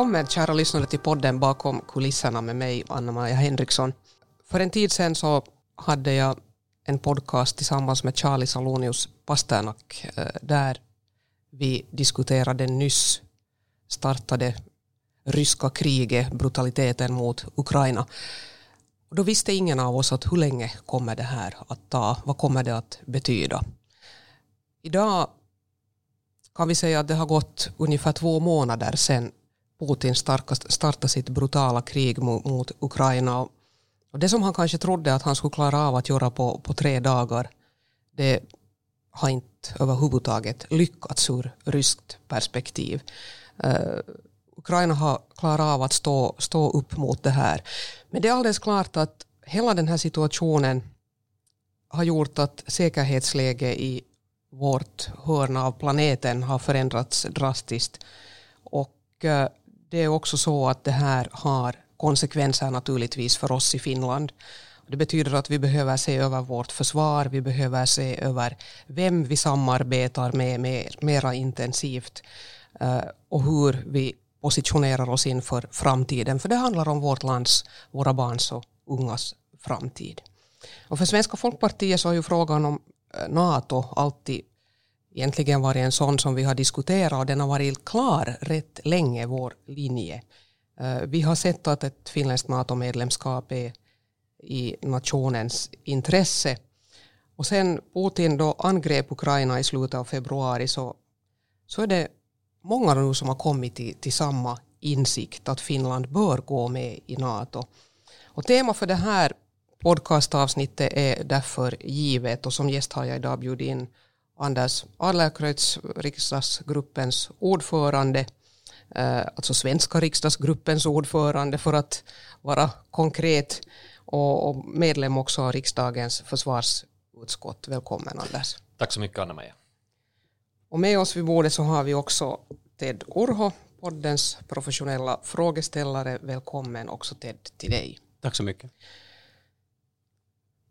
Välkommen kära lyssnare till podden bakom kulisserna med mig Anna-Maja Henriksson. För en tid sedan så hade jag en podcast tillsammans med Charlie Salonius Pasternak eh, där vi diskuterade nyss startade ryska kriget, brutaliteten mot Ukraina. Då visste ingen av oss att hur länge kommer det här att ta, vad kommer det att betyda? Idag kan vi säga att det har gått ungefär två månader sedan Putin startade sitt brutala krig mot Ukraina. Och det som han kanske trodde att han skulle klara av att göra på, på tre dagar, det har inte överhuvudtaget lyckats ur ryskt perspektiv. Uh, Ukraina har klarat av att stå, stå upp mot det här. Men det är alldeles klart att hela den här situationen har gjort att säkerhetsläget i vårt hörn av planeten har förändrats drastiskt. Och uh, det är också så att det här har konsekvenser naturligtvis för oss i Finland. Det betyder att vi behöver se över vårt försvar, vi behöver se över vem vi samarbetar med mer, mera intensivt eh, och hur vi positionerar oss inför framtiden. För det handlar om vårt lands, våra barns och ungas framtid. Och för Svenska folkpartiet så har ju frågan om eh, NATO alltid egentligen varit en sån som vi har diskuterat och den har varit klar rätt länge, vår linje. Eh, vi har sett att ett finländskt NATO-medlemskap är i nationens intresse. Och sen Putin då angrep Ukraina i slutet av februari så, så är det många nu som har kommit till, till samma insikt att Finland bör gå med i NATO. Och tema för det här podcastavsnittet är därför givet och som gäst har jag idag bjudit in Anders Adlercreutz, riksdagsgruppens ordförande, eh, alltså svenska riksdagsgruppens ordförande för att vara konkret och medlem också av riksdagens försvarsutskott. Välkommen Anders. Tack så mycket Anna-Maja. Och med oss vid bordet så har vi också Ted Urho, poddens professionella frågeställare. Välkommen också Ted till dig. Tack så mycket.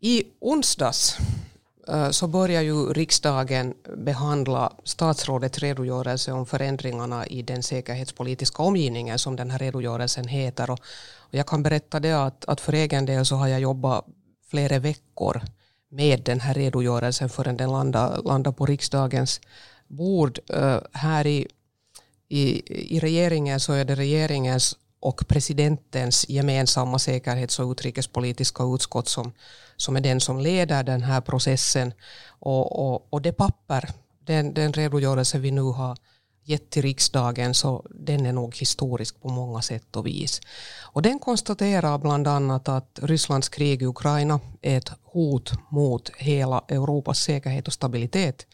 I onsdags Eh, så börjar ju riksdagen behandla statsrådets redogörelse om förändringarna i den säkerhetspolitiska omgivningen som den här redogörelsen heter. Och jag kan berätta det att, att för egen del så har jag jobbat flera veckor med den här redogörelsen förrän den landar, landar på riksdagens bord. Uh, här i, i, i regeringen så är det regeringens och presidentens gemensamma säkerhets och utrikespolitiska utskott som, som är den som leder den här processen. Och, och, och det papper, den, den redogörelse vi nu har gett till riksdagen, så den är nog historisk på många sätt och vis. Och den konstaterar bland annat att Rysslands krig i Ukraina är ett hot mot hela Europas säkerhet och stabilitet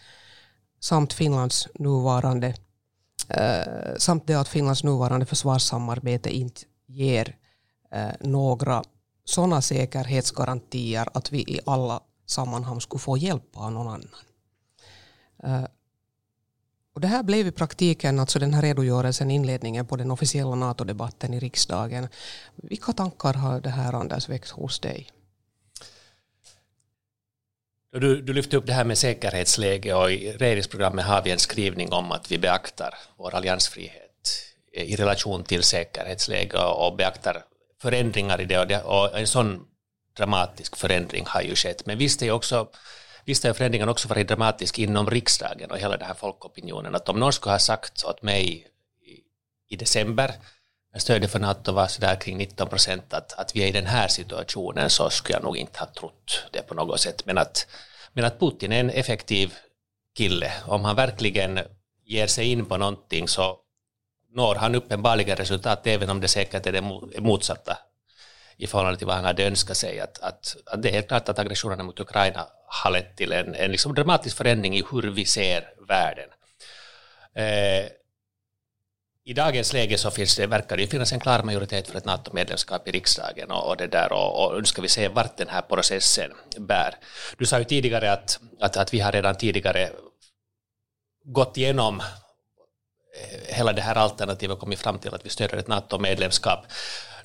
samt Finlands nuvarande eh, samt det att Finlands nuvarande försvarssamarbete inte ger eh, några sådana säkerhetsgarantier att vi i alla sammanhang skulle få hjälp av någon annan. Eh, och det här blev i praktiken, alltså den här redogörelsen, inledningen på den officiella NATO-debatten i riksdagen. Vilka tankar har det här Anders väckt hos dig? Du, du lyfte upp det här med säkerhetsläge och i regeringsprogrammet har vi en skrivning om att vi beaktar vår alliansfrihet i relation till säkerhetsläge och beaktar förändringar i det och en sån dramatisk förändring har ju skett. Men visst är ju också Visst har förändringen också varit dramatisk inom riksdagen och hela den här folkopinionen. Att om någon skulle ha sagt så åt mig i, i december stödet för NATO var sådär kring 19 procent att, att vi är i den här situationen så skulle jag nog inte ha trott det på något sätt. Men att, men att Putin är en effektiv kille. Om han verkligen ger sig in på någonting så når han uppenbarligen resultat även om det säkert är det motsatta i förhållande till vad han hade önskat sig. Att, att, att det är helt klart att aggressionerna mot Ukraina har lett till en, en liksom dramatisk förändring i hur vi ser världen. Eh, i dagens läge så finns det, verkar det finnas en klar majoritet för ett NATO-medlemskap i riksdagen och, och, det där och, och nu ska vi se vart den här processen bär. Du sa ju tidigare att, att, att vi har redan tidigare gått igenom eh, hela det här alternativet och kommit fram till att vi stöder ett NATO-medlemskap.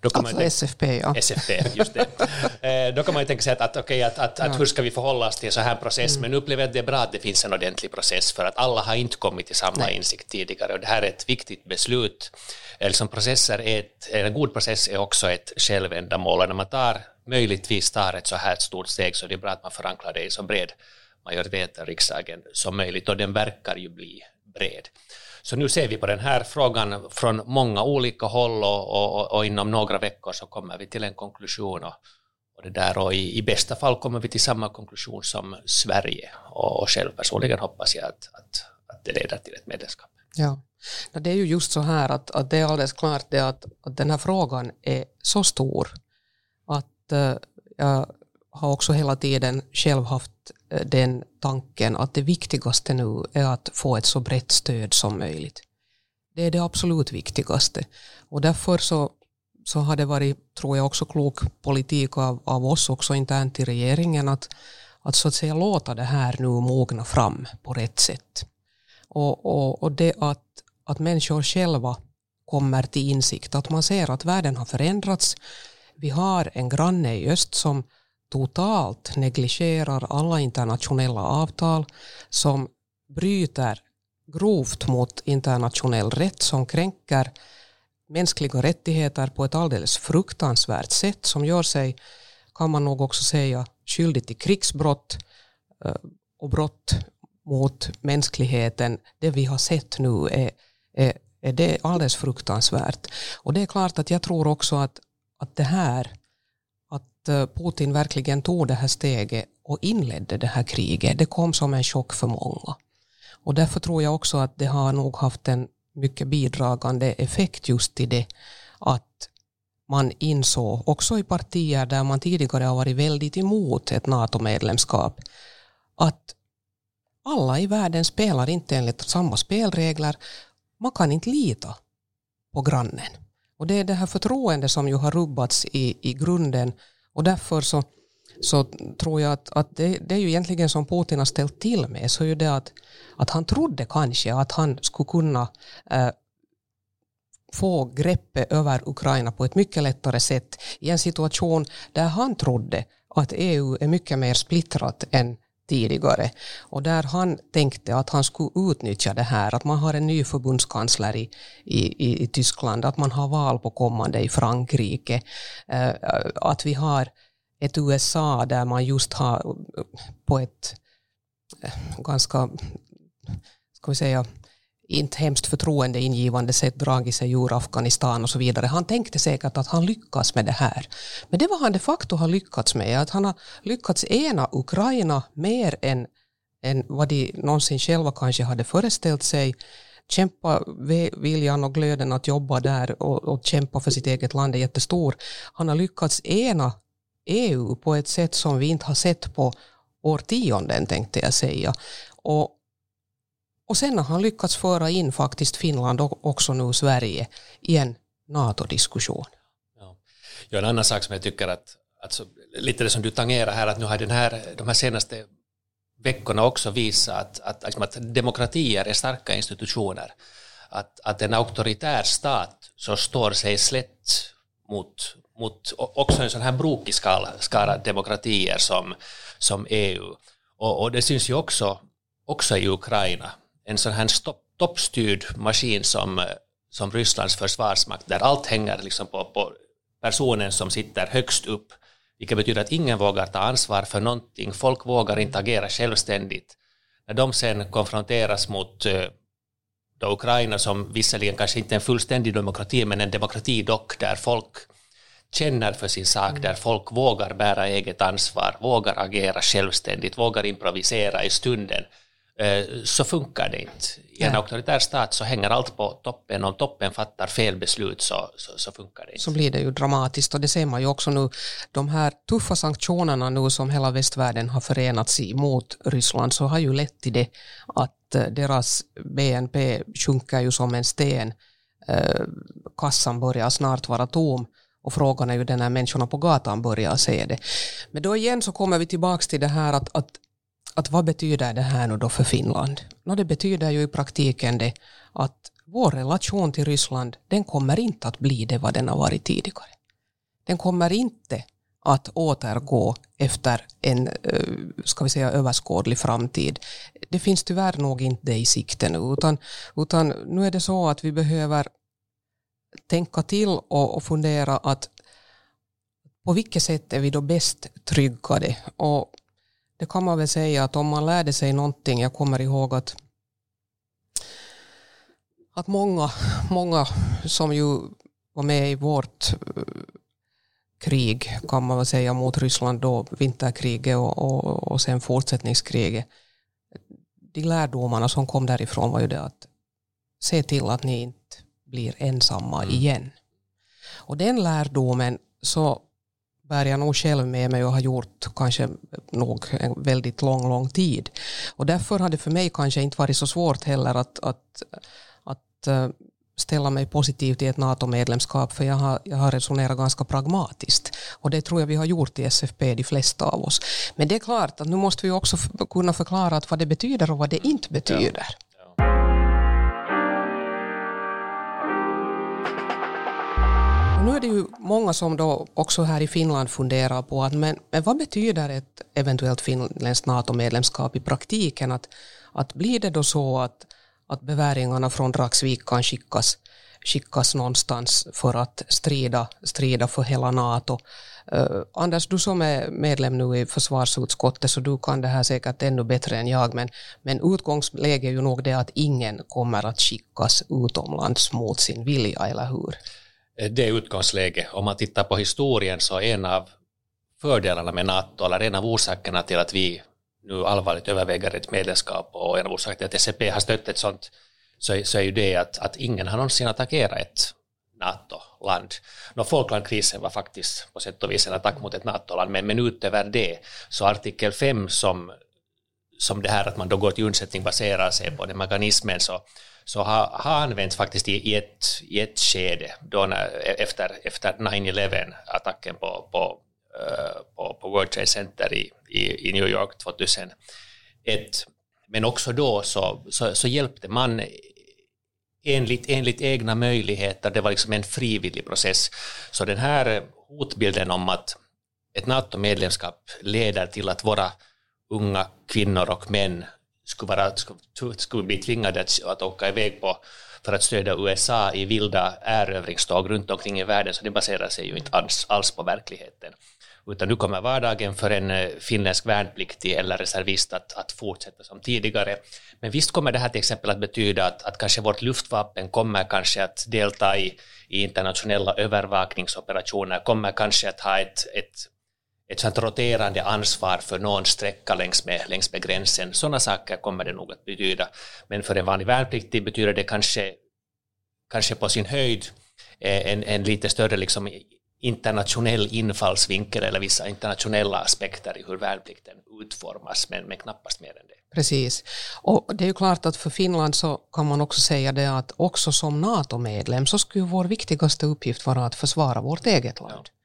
Då kan alltså man SFP, ja. SFP, just det. Eh, då kan man ju tänka sig att, att, okay, att, att, ja. att hur ska vi förhålla oss till en sån här process, mm. men upplever att det är bra att det finns en ordentlig process, för att alla har inte kommit till samma Nej. insikt tidigare, och det här är ett viktigt beslut. Liksom processer är ett, en god process är också ett självändamål, och när man tar, möjligtvis tar ett så här stort steg så är det bra att man förankrar det i så bred majoritet av riksdagen som möjligt, och den verkar ju bli bred. Så nu ser vi på den här frågan från många olika håll och, och, och inom några veckor så kommer vi till en konklusion och, och, det där, och i, i, bästa fall kommer vi till samma konklusion som Sverige och, och själv personligen hoppas jag att, att, att det leder till ett medlemskap. Ja. Det är ju just så här att, att det är alldeles klart det att, att den här frågan är så stor att eh, jag har också hela tiden själv haft Eh, den tanken att det viktigaste nu är att få ett så brett stöd som möjligt. Det är det absolut viktigaste. Och därför så, så har det varit, tror jag, också klok politik av, av oss också internt i regeringen att, att så att säga låta det här nu mogna fram på rätt sätt. Och, och, och det att, att människor själva kommer till insikt, att man ser att världen har förändrats. Vi har en granne i öst som totalt negligerar alla internationella avtal som bryter grovt mot internationell rätt som kränker mänskliga rättigheter på ett alldeles fruktansvärt sätt som gör sig, kan man nog också säga, skyldig till krigsbrott eh, och brott mot mänskligheten. Det vi har sett nu är, är, är det alldeles fruktansvärt. Och det är klart att jag tror också att, att det här att eh, Putin verkligen tog det här steget och inledde det här kriget, det kom som en chock för många. Och därför tror jag också att det har nog haft en mycket bidragande effekt just i det att man insåg, också i partier där man tidigare har varit väldigt emot ett NATO-medlemskap, att alla i världen spelar inte enligt samma spelregler. Man kan inte lita på grannen. Och det är det här förtroendet som ju har rubbats i, i grunden och därför så, så tror jag att, att det, det, är ju egentligen som Putin har ställt till med, så är ju det att, att han trodde kanske att han skulle kunna eh, få greppet över Ukraina på ett mycket lättare sätt i en situation där han trodde att EU är mycket mer splittrat än tidigare. Och där han tänkte att han skulle utnyttja det här att man har en ny förbundskansler i, i, i Tyskland, att man har val på kommande i Frankrike, eh, att vi har ett USA där man just har eh, på ett eh, ganska, ska vi säga, inte hemskt förtroendeingivande sätt dragit sig ur Afghanistan och så vidare. Han tänkte säkert att han lyckas med det här. Men det var han de facto har lyckats med, att han har lyckats ena Ukraina mer än, än vad de någonsin själva kanske hade föreställt sig. Kämpa, viljan och glöden att jobba där och, och kämpa för sitt eget land är jättestor. Han har lyckats ena EU på ett sätt som vi inte har sett på årtionden tänkte jag säga. Och och sen har han lyckats föra in faktiskt Finland och också nu Sverige i en NATO-diskussion. Ja. ja, en annan sak som jag tycker att, alltså, lite det som du tangerar här, att nu har den här, de här senaste veckorna också visat att, att, liksom att, demokratier är starka institutioner. Att, att en auktoritär stat så står sig slätt mot, mot också en sån här brokig skala, skara demokratier som, som EU. Och, och det syns ju också, också i Ukraina en sån här toppstyrd maskin som, som Rysslands försvarsmakt, där allt hänger liksom på, på personen som sitter högst upp, vilket betyder att ingen vågar ta ansvar för någonting, folk vågar inte agera självständigt. När de sen konfronteras mot eh, då Ukraina, som visserligen kanske inte är en fullständig demokrati, men en demokrati dock, där folk känner för sin sak, mm. där folk vågar bära eget ansvar, vågar agera självständigt, vågar improvisera i stunden, Eh, så funkar det inte. I en auktoritär stat så hänger allt på toppen. Om toppen fattar fel beslut så, så, så, funkar det inte. Så blir det ju dramatiskt och det ser man ju också nu. De här tuffa sanktionerna nu som hela västvärlden har förenats i mot Ryssland så har ju lett till det att eh, deras BNP sjunker ju som en sten. Eh, kassan börjar snart vara tom och frågan är ju den när människorna på gatan börjar se det. Men då igen så kommer vi tillbaka till det här att, att att vad betyder det här nu då för Finland? No, det betyder ju i praktiken det att vår relation till Ryssland den kommer inte att bli det vad den har varit tidigare. den kommer inte att återgå efter en eh, ska vi säga, överskådlig framtid. Det finns tyvärr nog inte det i sikte nu, utan, utan nu är det så att vi behöver tänka till och, och fundera att på vilket sätt är vi då bäst tryggade? Och det kan man väl säga att om man lärde sig någonting, jag kommer ihåg att att många, många som ju var med i vårt eh, krig kan man väl säga mot Ryssland då, vinterkriget och, och, och sen fortsättningskriget. De lärdomarna som kom därifrån var ju det att se till att ni inte blir ensamma mm. igen. Och den lärdomen så bär jag nog själv med mig och har gjort kanske nog en väldigt lång, lång tid. Och därför har det för mig kanske inte varit så svårt heller att, att, att eh, ställa mig positiv till ett NATO-medlemskap för jag har, jag har resonerat ganska pragmatiskt. Och det tror jag vi har gjort i SFP, de flesta av oss. Men det är klart att nu måste vi också kunna förklara att vad det betyder och vad det inte betyder. Ja. Nu är det ju många som då också här i Finland funderar på att men, men vad betyder ett eventuellt finländskt NATO-medlemskap i praktiken? Att, att blir det då så att, att beväringarna från Dragsvik kan skickas, skickas någonstans för att strida, strida för hela NATO? Uh, Anders, du som är medlem nu i försvarsutskottet så du kan det här säkert ännu bättre än jag men, men utgångsläget är ju nog det att ingen kommer att skickas utomlands mot sin vilja, eller hur? Eh, det utgångsläget. Om man tittar på historien så är en av fördelarna med NATO, eller en av orsakerna till att vi nu allvarligt överväger ett medlemskap och en av orsakerna till att SCP har stött ett sånt, så, så är ju det att, att ingen har någonsin attackerat ett NATO-land. No, Falklandkrisen var faktiskt på sätt och vis en attack mot ett NATO-land, men, men utöver det så artikel 5 som, som det här att man då går till undsättning baserar sig på den mekanismen så så har, har använts faktiskt i, i, ett, i ett skede då när, efter, efter 9-11, attacken på, på, eh, på, på World Trade Center i, i, i New York 2001. Men också då så, så, så hjälpte man enligt, enligt egna möjligheter, det var liksom en frivillig process. Så den här hotbilden om att ett NATO-medlemskap leder till att våra unga kvinnor och män skulle, vara, skulle, skulle bli tvingade att, att åka iväg på för att stödja USA i vilda erövringståg runt omkring i världen, så det baserar sig ju inte alls, alls på verkligheten. Utan nu kommer vardagen för en eh, finländsk värnpliktig eller reservist att, att fortsätta som tidigare. Men visst kommer det här till exempel att betyda att, att kanske vårt luftvapen kommer kanske att delta i, i internationella övervakningsoperationer, kommer kanske att ha ett, ett ett sånt roterande ansvar för någon sträcka längs med, längs med gränsen. Sådana saker kommer det nog att betyda. Men för en vanlig värnpliktig betyder det kanske, kanske på sin höjd eh, en, en lite större liksom internationell infallsvinkel eller vissa internationella aspekter i hur värnplikten utformas, men, men knappast mer än det. Precis. Och det är ju klart att för Finland så kan man också säga det att också som NATO-medlem så skulle vår viktigaste uppgift vara att försvara vårt eget land. Ja.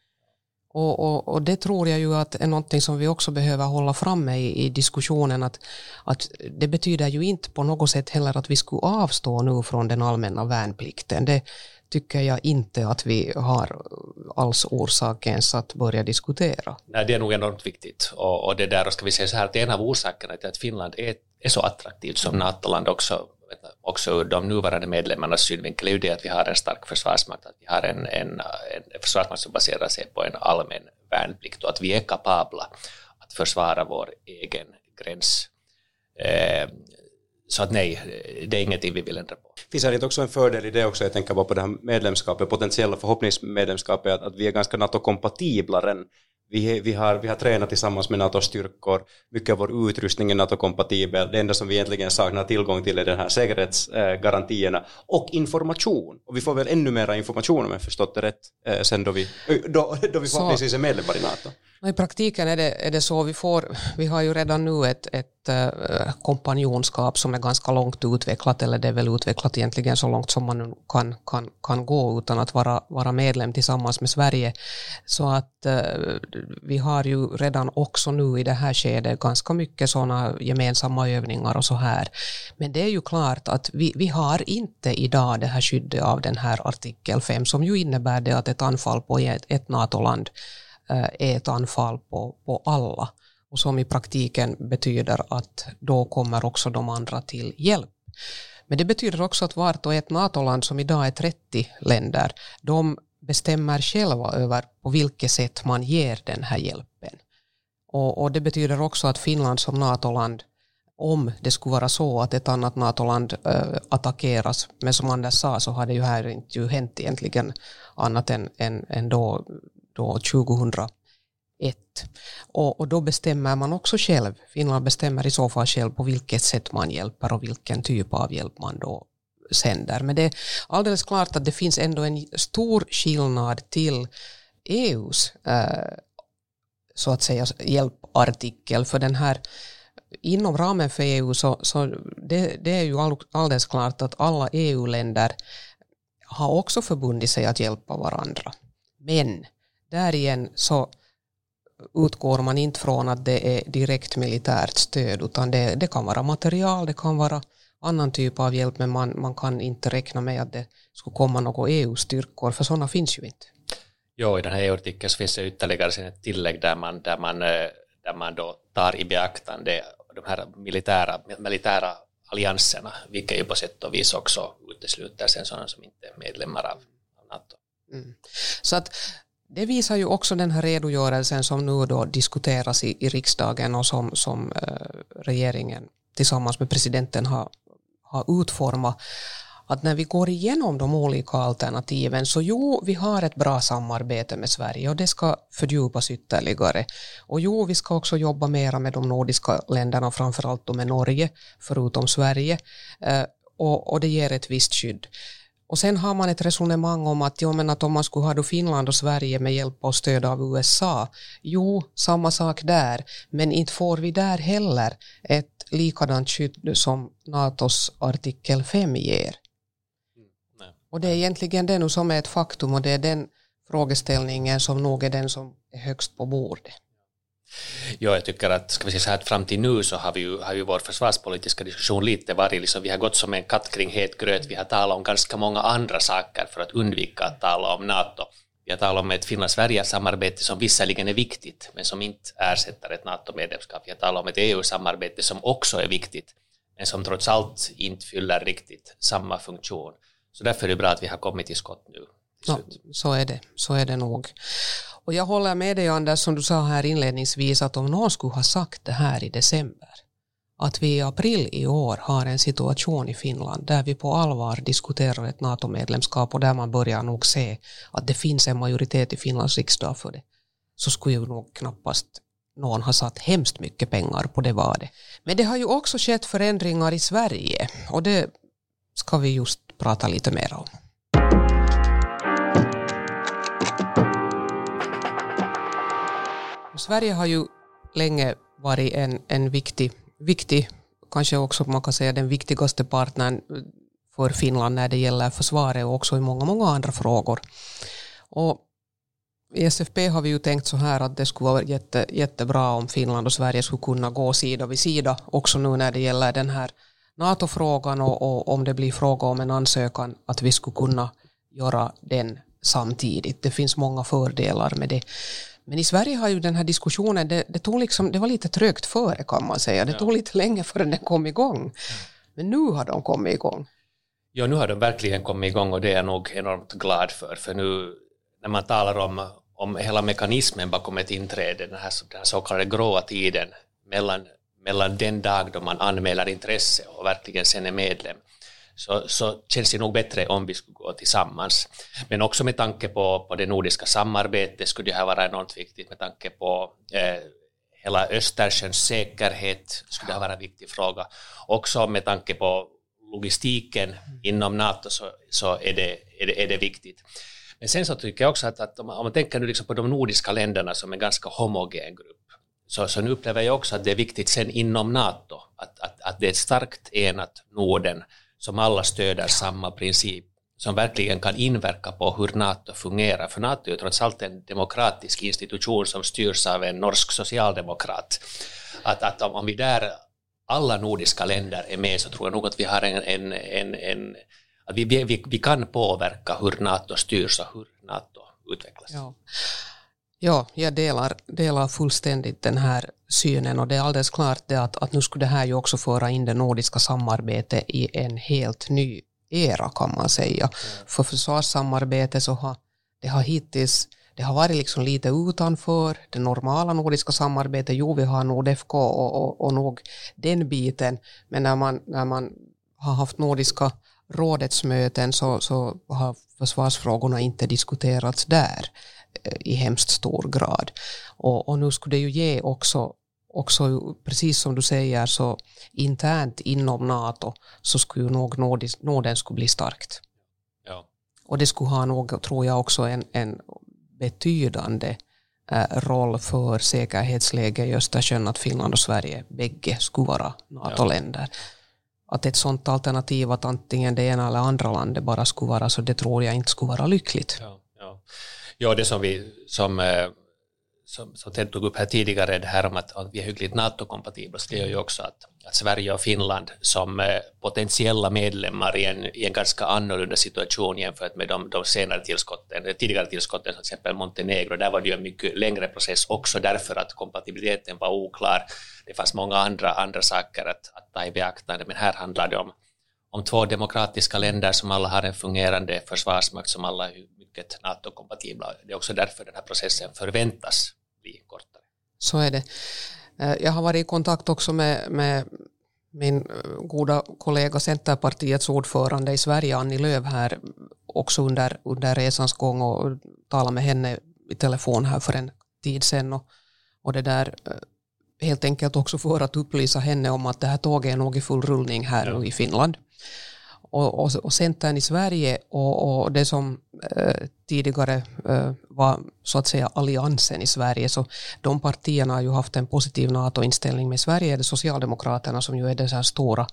Och, och, och, det tror jag ju att är någonting som vi också behöver hålla framme i, i, diskussionen att, att det betyder ju inte på något sätt heller att vi skulle avstå nu från den allmänna värnplikten. Det tycker jag inte att vi har alls orsak ens att börja diskutera. Nej, det är nog enormt viktigt och, och det där ska vi säga så här att en av orsakerna till att Finland är, är så attraktivt som NATO-land också också ur de nuvarande medlemmarnas synvinkel är ju det att vi har en stark försvarsmakt, att vi har en, en, en försvarsmakt som baserar sig på en allmän värnplikt och att vi är kapabla att försvara vår egen gräns. Eh, så att nej, det är ingenting vi vill ändra på. Finns det inte också en fördel i det också, jag tänker bara på det här medlemskapet, potentiella förhoppningsmedlemskapet, att, att vi är ganska NATO-kompatibla vi, vi, har, vi har tränat tillsammans med NATO-styrkor, mycket av vår utrustning är NATO-kompatibel. Det enda som vi egentligen saknar tillgång till är den här säkerhetsgarantierna och information. Och vi får väl ännu mer information om jag förstått det rätt sen då vi, då, då vi förhoppningsvis är medlemmar i NATO. I praktiken är det, är det så, vi, får, vi har ju redan nu ett, ett eh, kompanjonskap som är ganska långt utvecklat, eller det är väl utvecklat egentligen så långt som man kan, kan, kan gå utan att vara, vara medlem tillsammans med Sverige. Så att eh, vi har ju redan också nu i det här skedet ganska mycket sådana gemensamma övningar och så här. Men det är ju klart att vi, vi har inte idag det här skyddet av den här artikel 5 som ju innebär det att ett anfall på ett, ett NATO-land Eh, är ett anfall på, på alla och som i praktiken betyder att då kommer också de andra till hjälp. Men det betyder också att vart och ett NATO-land som idag är 30 länder, de bestämmer själva över på vilket sätt man ger den här hjälpen. Och, och det betyder också att Finland som NATO-land, om det skulle vara så att ett annat NATO-land äh, attackeras, men som Anders sa så har det ju här inte ju hänt egentligen annat än, än, än då då 2001. Och, och, då bestämmer man också själv, Finland bestämmer i så fall själv på vilket sätt man hjälper och vilken typ av hjälp man då sänder. Men det är alldeles klart att det finns ändå en stor skillnad till EUs eh, så att säga hjälpartikel för den här inom ramen för EU så, så det, det är ju all, alldeles klart att alla EU-länder har också förbundit sig att hjälpa varandra. Men där igen så utgår man inte från att det är direkt militärt stöd utan det, det kan vara material, det kan vara annan typ av hjälp men man, man kan inte räkna med att det skulle komma några EU-styrkor för sådana finns ju inte. Jo, i den här EU-artikeln finns det ytterligare ett tillägg där man, där man, eh, där man då tar i beaktande de här militära, militära allianserna, vilket ju på sätt och vis också utesluter sen sådana som inte är medlemmar av, av NATO. Mm. Så att det visar ju också den här redogörelsen som nu då diskuteras i, i riksdagen och som, som eh, regeringen tillsammans med presidenten har, har utformat att när vi går igenom de olika alternativen så jo, vi har ett bra samarbete med Sverige och det ska fördjupas ytterligare. Och jo, vi ska också jobba mera med de nordiska länderna, framförallt med Norge, förutom Sverige. Eh, och, och det ger ett visst skydd. Och sen har man ett resonemang om att, jo, men att om man skulle ha då Finland och Sverige med hjälp och stöd av USA, jo, samma sak där, men inte får vi där heller ett likadant skydd som NATOs artikel 5 ger. Mm, och det är egentligen det nu som är ett faktum och det är den frågeställningen som nog är den som är högst på bordet. Ja, jag tycker att, ska vi säga så här, att fram till nu så har vi ju, har ju vår försvarspolitiska diskussion lite varit, liksom, vi har gått som en katt kring het gröt, vi har talat om ganska många andra saker för att undvika att tala om NATO. Vi har talat om ett Finland-Sverige-samarbete som visserligen är viktigt, men som inte ersätter ett NATO-medlemskap. Vi har talat om ett EU-samarbete som också är viktigt, men som trots allt inte fyller riktigt samma funktion. Så därför är det bra att vi har kommit till skott nu. Ja, så är det, så är det nog. Och jag håller med dig Anders, som du sa här inledningsvis, att om någon skulle ha sagt det här i december, att vi i april i år har en situation i Finland där vi på allvar diskuterar ett NATO-medlemskap och där man börjar nog se att det finns en majoritet i Finlands riksdag för det, så skulle ju nog knappast någon ha satt hemskt mycket pengar på det var det. Men det har ju också skett förändringar i Sverige och det ska vi just prata lite mer om. Sverige har ju länge varit en, en viktig, viktig, kanske också man kan säga den viktigaste partnern för Finland när det gäller försvaret och också i många, många andra frågor. Och i SFP har vi ju tänkt så här att det skulle vara jätte, jättebra om Finland och Sverige skulle kunna gå sida vid sida också nu när det gäller den här NATO-frågan och, och om det blir fråga om en ansökan att vi skulle kunna göra den samtidigt. Det finns många fördelar med det. Men i Sverige har ju den här diskussionen, det, det, tog liksom, det var lite trögt före kan man säga. Det tog lite länge förrän den kom igång. Men nu har de kommit igång. Ja, nu har de verkligen kommit igång och det är jag nog enormt glad för. För nu när man talar om, om hela mekanismen bakom ett inträde, den här, den här så kallade gråa tiden mellan, mellan den dag då man anmäler intresse och verkligen sen är medlem, så, så känns det nog bättre om vi skulle gå tillsammans. Men också med tanke på, på det nordiska samarbetet skulle det här vara enormt viktigt med tanke på eh, hela Östersjöns säkerhet skulle det här vara en viktig fråga. Också med tanke på logistiken inom NATO så, så är, det, är, det, är det viktigt. Men sen så tycker jag också att, att om, man, om man tänker nu liksom på de nordiska länderna som en ganska homogen grupp, så, så nu upplever jag också att det är viktigt sen inom NATO, att, att, att det är ett starkt enat Norden som alla stöder samma princip, som verkligen kan inverka på hur NATO fungerar. För NATO är ju trots allt en demokratisk institution som styrs av en norsk socialdemokrat. Att, att om vi där, alla nordiska länder är med, så tror jag nog att vi har en, en, en, en att vi, vi, vi kan påverka hur NATO styrs och hur NATO utvecklas. Ja. Ja, jag delar, delar fullständigt den här synen och det är alldeles klart det att, att nu skulle det här ju också föra in det nordiska samarbetet i en helt ny era kan man säga. Mm. För försvarssamarbete så har det har hittills det har varit liksom lite utanför det normala nordiska samarbetet. Jo, vi har Nordefco och, och, och nog den biten, men när man, när man har haft nordiska rådets möten så, så har försvarsfrågorna inte diskuterats där i hemskt stor grad. Och, och nu skulle det ju ge också också, precis som du säger, så internt inom NATO så skulle nog Norden skulle bli starkt. Ja. Och det skulle ha nog, tror jag, också en, en betydande äh, roll för säkerhetsläget i Östersjön att Finland och Sverige bägge skulle vara NATO-länder. Ja. Att ett sådant alternativ att antingen det ena eller andra landet bara skulle vara så, det tror jag inte skulle vara lyckligt. Ja, ja. Det som vi som, eh, som, som Ted tog upp här tidigare, det här om att, att vi är hyggligt NATO-kompatibla, så det gör ju också att, att Sverige och Finland som eh, potentiella medlemmar i en, i en ganska annorlunda situation jämfört med de, de senare tillskotten, tidigare tillskotten, till exempel Montenegro, där var det ju en mycket längre process också därför att kompatibiliteten var oklar. Det fanns många andra, andra saker att, att ta i beaktande, men här handlar det om om två demokratiska länder som alla har en fungerande försvarsmakt som alla är mycket NATO-kompatibla. Det är också därför den här processen förväntas bli kortare. Så är det. Eh, jag har varit i kontakt också med, med min eh, goda kollega Centerpartiets ordförande i Sverige, Annie Lööf här, också under, under resans gång och talade med henne i telefon här för en tid sedan. Och, och det där eh, helt enkelt också för att upplysa henne om att det här tåget är nog i full rullning här ja. i Finland och, och, och Centern i Sverige och, och det som eh, tidigare eh, var så att säga alliansen i Sverige, så de partierna har ju haft en positiv NATO-inställning, med Sverige är det Socialdemokraterna som ju är det så här stora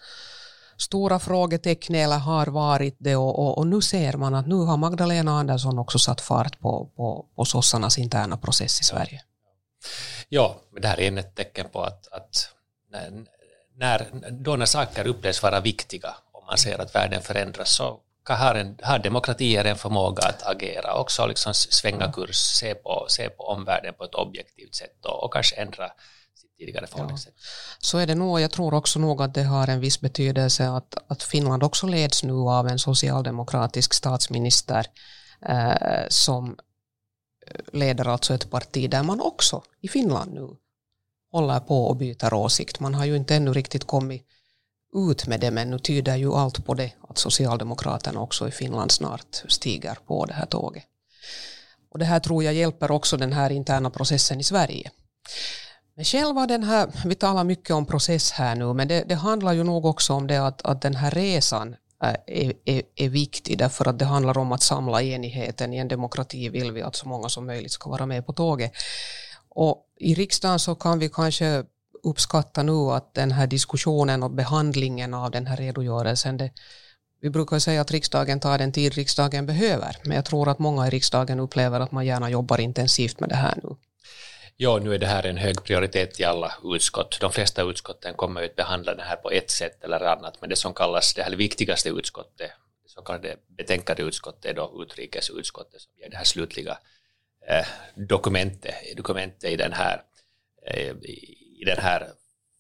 stora frågetecknet eller har varit det och, och, och, nu ser man att nu har Magdalena Andersson också satt fart på, på, på sossarnas interna process i Sverige. Ja, det här är ett tecken på att, att när, då när saker upplevs vara viktiga om man ser att världen förändras så har, en, har demokratier en förmåga att agera, också liksom svänga kurs, se på, se på omvärlden på ett objektivt sätt och, och kanske ändra sitt tidigare förhållningssätt. Ja. Så är det nog, jag tror också nog att det har en viss betydelse att, att Finland också leds nu av en socialdemokratisk statsminister eh, som leder alltså ett parti där man också i Finland nu håller på och byter åsikt. Man har ju inte ännu riktigt kommit ut med det, men nu tyder ju allt på det att Socialdemokraterna också i Finland snart stiger på det här tåget. Och det här tror jag hjälper också den här interna processen i Sverige. Men själva den här, vi talar mycket om process här nu, men det, det handlar ju nog också om det att, att den här resan eh, är, är, är, viktig därför att det handlar om att samla enigheten. I en demokrati vill vi att så många som möjligt ska vara med på tåget. Och i riksdagen så kan vi kanske uppskatta nu att den här diskussionen och behandlingen av den här redogörelsen, det, vi brukar säga att riksdagen tar den tid riksdagen behöver, men jag tror att många i riksdagen upplever att man gärna jobbar intensivt med det här nu. Ja, nu är det här en hög prioritet i alla utskott. De flesta utskotten kommer att behandla det här på ett sätt eller annat, men det som kallas det här viktigaste utskottet, det så kallade betänkandeutskottet, är då utrikesutskottet som ger det här slutliga eh, dokumentet, dokumentet i den här eh, i den här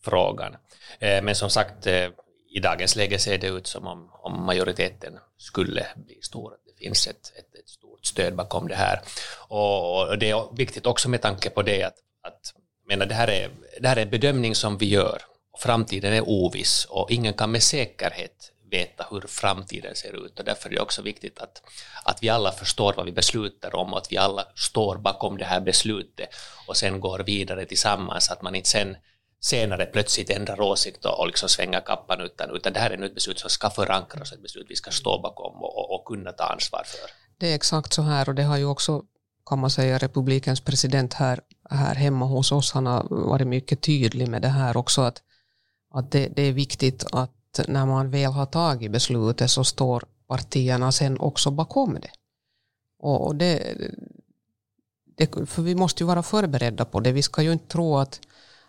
frågan. Eh, men som sagt, eh, i dagens läge ser det ut som om, om majoriteten skulle bli stor. Det finns ett, ett, ett stort stöd bakom det här. Och, och, det är viktigt också med tanke på det att, att menar, det, här är, det här är en bedömning som vi gör och framtiden är oviss och ingen kan med säkerhet veta hur framtiden ser ut och därför är det också viktigt att, att vi alla förstår vad vi beslutar om och att vi alla står bakom det här beslutet och sen går vidare tillsammans, att man inte sen senare plötsligt ändrar åsikt och, liksom svänger kappan utan, utan det här är nu ett beslut som ska förankras, ett beslut vi ska stå bakom och, och, och kunna ta ansvar för. det är exakt så här och det har ju också, kan man säga, republikens president här, här hemma hos oss, han har varit mycket tydlig med det här också, att, att det, det är viktigt att när man väl har tagit beslutet så står partierna sen också bakom det. Och det, det, för vi måste ju vara förberedda på det. Vi ska ju inte tro att,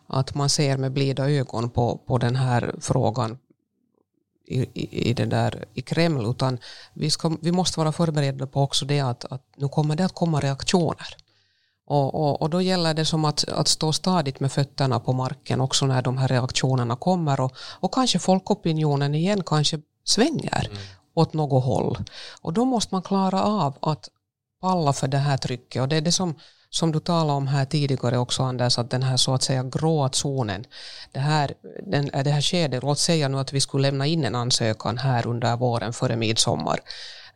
att man ser med blida ögon på, på den här frågan i, i, i, det där, i Kreml, utan vi, ska, vi måste vara förberedda på också det att, att nu kommer det att komma reaktioner. Och, och, och, då gäller det som att, att stå stadigt med fötterna på marken också när de här reaktionerna kommer och, och kanske folkopinionen igen kanske svänger mm. åt något håll. Och då måste man klara av att palla för det här trycket och det är det som som du talade om här tidigare också Anders, att den här så att säga gråa zonen, det här, den, det här skedet, låt säga nu att vi skulle lämna in en ansökan här under våren före midsommar,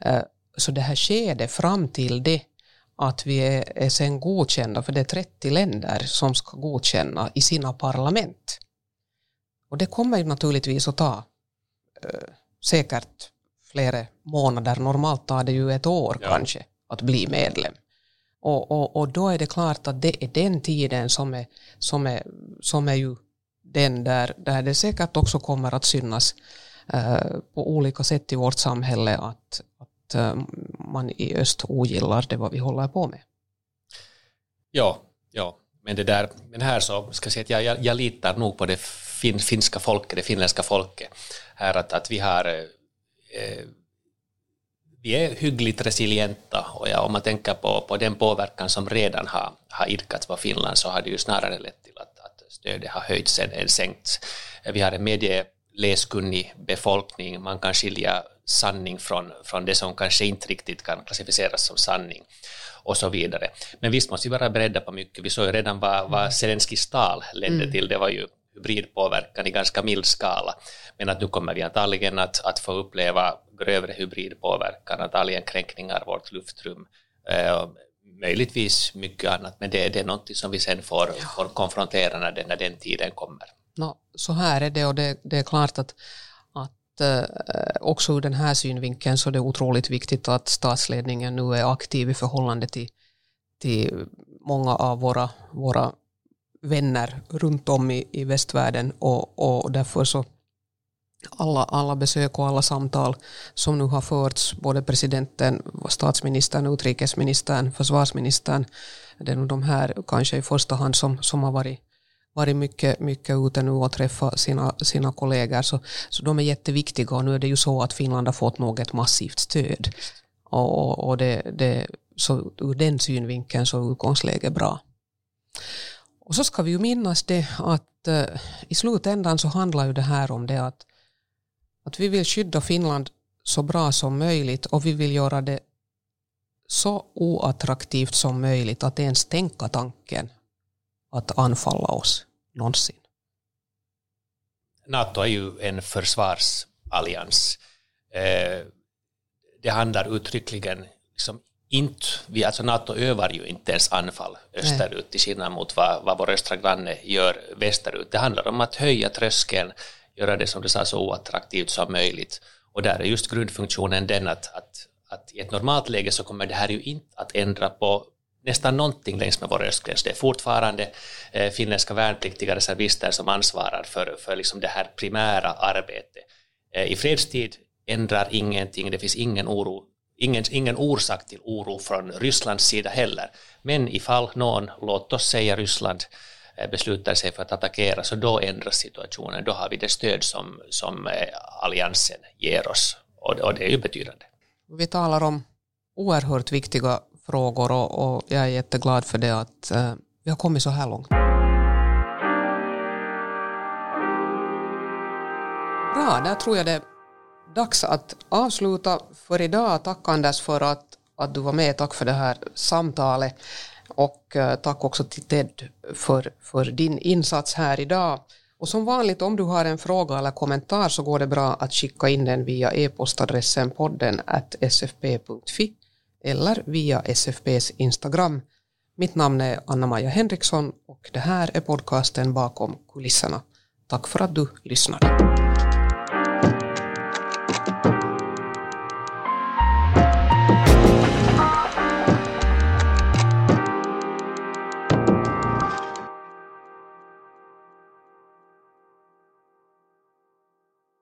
eh, så det här skedet fram till det att vi är, är sen godkända, för det är 30 länder som ska godkänna i sina parlament. Och det kommer ju naturligtvis att ta eh, säkert flera månader, normalt tar det ju ett år ja. kanske att bli medlem. Och, och, och då är det klart att det är den tiden som är, som är, som är ju den där, där det säkert också kommer att synas eh, på olika sätt i vårt samhälle att, att eh, man i öst ogillar det vad vi håller på med. Ja, ja. men det där, men här så ska jag säga att jag, jag, jag litar nog på det fin, finska folket, det finländska folket här att, att vi har eh, eh vi är hyggligt resilienta och ja, om man tänker på, på den påverkan som redan har, har idkats på Finland så har det ju snarare lett till att, att stödet har höjts än, än sänkts. Vi har en medie medieläskunnig befolkning, man kan skilja sanning från, från det som kanske inte riktigt kan klassificeras som sanning och så vidare. Men visst måste vi vara beredda på mycket. Vi såg ju redan vad, vad Zelenskis tal ledde mm. till, det var ju hybridpåverkan i ganska mild skala. Men att nu kommer vi antagligen att, att få uppleva grövre hybridpåverkan, antagligen kränkningar av vårt luftrum, eh, möjligtvis mycket annat, men det, det är något som vi sen får, får konfrontera när den, när den tiden kommer. No, så här är det och det, det är klart att, att äh, också ur den här synvinkeln så är det otroligt viktigt att statsledningen nu är aktiv i förhållande till, till många av våra, våra vänner runt om i, i västvärlden och, och därför så alla, alla besök och alla samtal som nu har förts, både presidenten, statsministern, utrikesministern, försvarsministern, det är nog de här kanske i första hand som, som har varit, varit mycket, mycket ute nu och träffat sina, sina kollegor, så, så de är jätteviktiga och nu är det ju så att Finland har fått något massivt stöd. Och, och, och det, det, så ur den synvinkeln så är utgångsläget bra. Och så ska vi ju minnas det att uh, i slutändan så handlar ju det här om det att, att vi vill skydda Finland så bra som möjligt och vi vill göra det så oattraktivt som möjligt att ens tänka tanken att anfalla oss någonsin. NATO är ju en försvarsallians. Eh, det handlar uttryckligen liksom inte, vi, alltså NATO övar ju inte ens anfall österut till skillnad mot vad, vad vår östra granne gör västerut. Det handlar om att höja tröskeln, göra det som du sa så oattraktivt som möjligt. Och där är just grundfunktionen den att, att, att i ett normalt läge så kommer det här ju inte att ändra på nästan någonting längs med vår östgräns. Det är fortfarande eh, finländska värnpliktiga reservister som ansvarar för, för liksom det här primära arbetet. Eh, I fredstid ändrar ingenting, det finns ingen oro ingen, ingen orsak till oro från Rysslands sida heller. Men ifall någon, låt oss säga Ryssland, eh, beslutar sig för att attackera så då ändras situationen. Då har vi det stöd som, som eh, alliansen ger oss och, och det är ju betydande. Vi talar om oerhört viktiga frågor och, och jag är jätteglad för det att eh, vi har kommit så här långt. Bra, där tror jag det är dags att avsluta för idag. Tack Anders för att, att du var med. Tack för det här samtalet. Och eh, tack också till Ted för, för din insats här idag. Och som vanligt om du har en fråga eller kommentar så går det bra att skicka in den via e-postadressen podden sfp.fi eller via SFPs Instagram. Mitt namn är Anna-Maja Henriksson och det här är podcasten bakom kulisserna. Tack för att du lyssnade.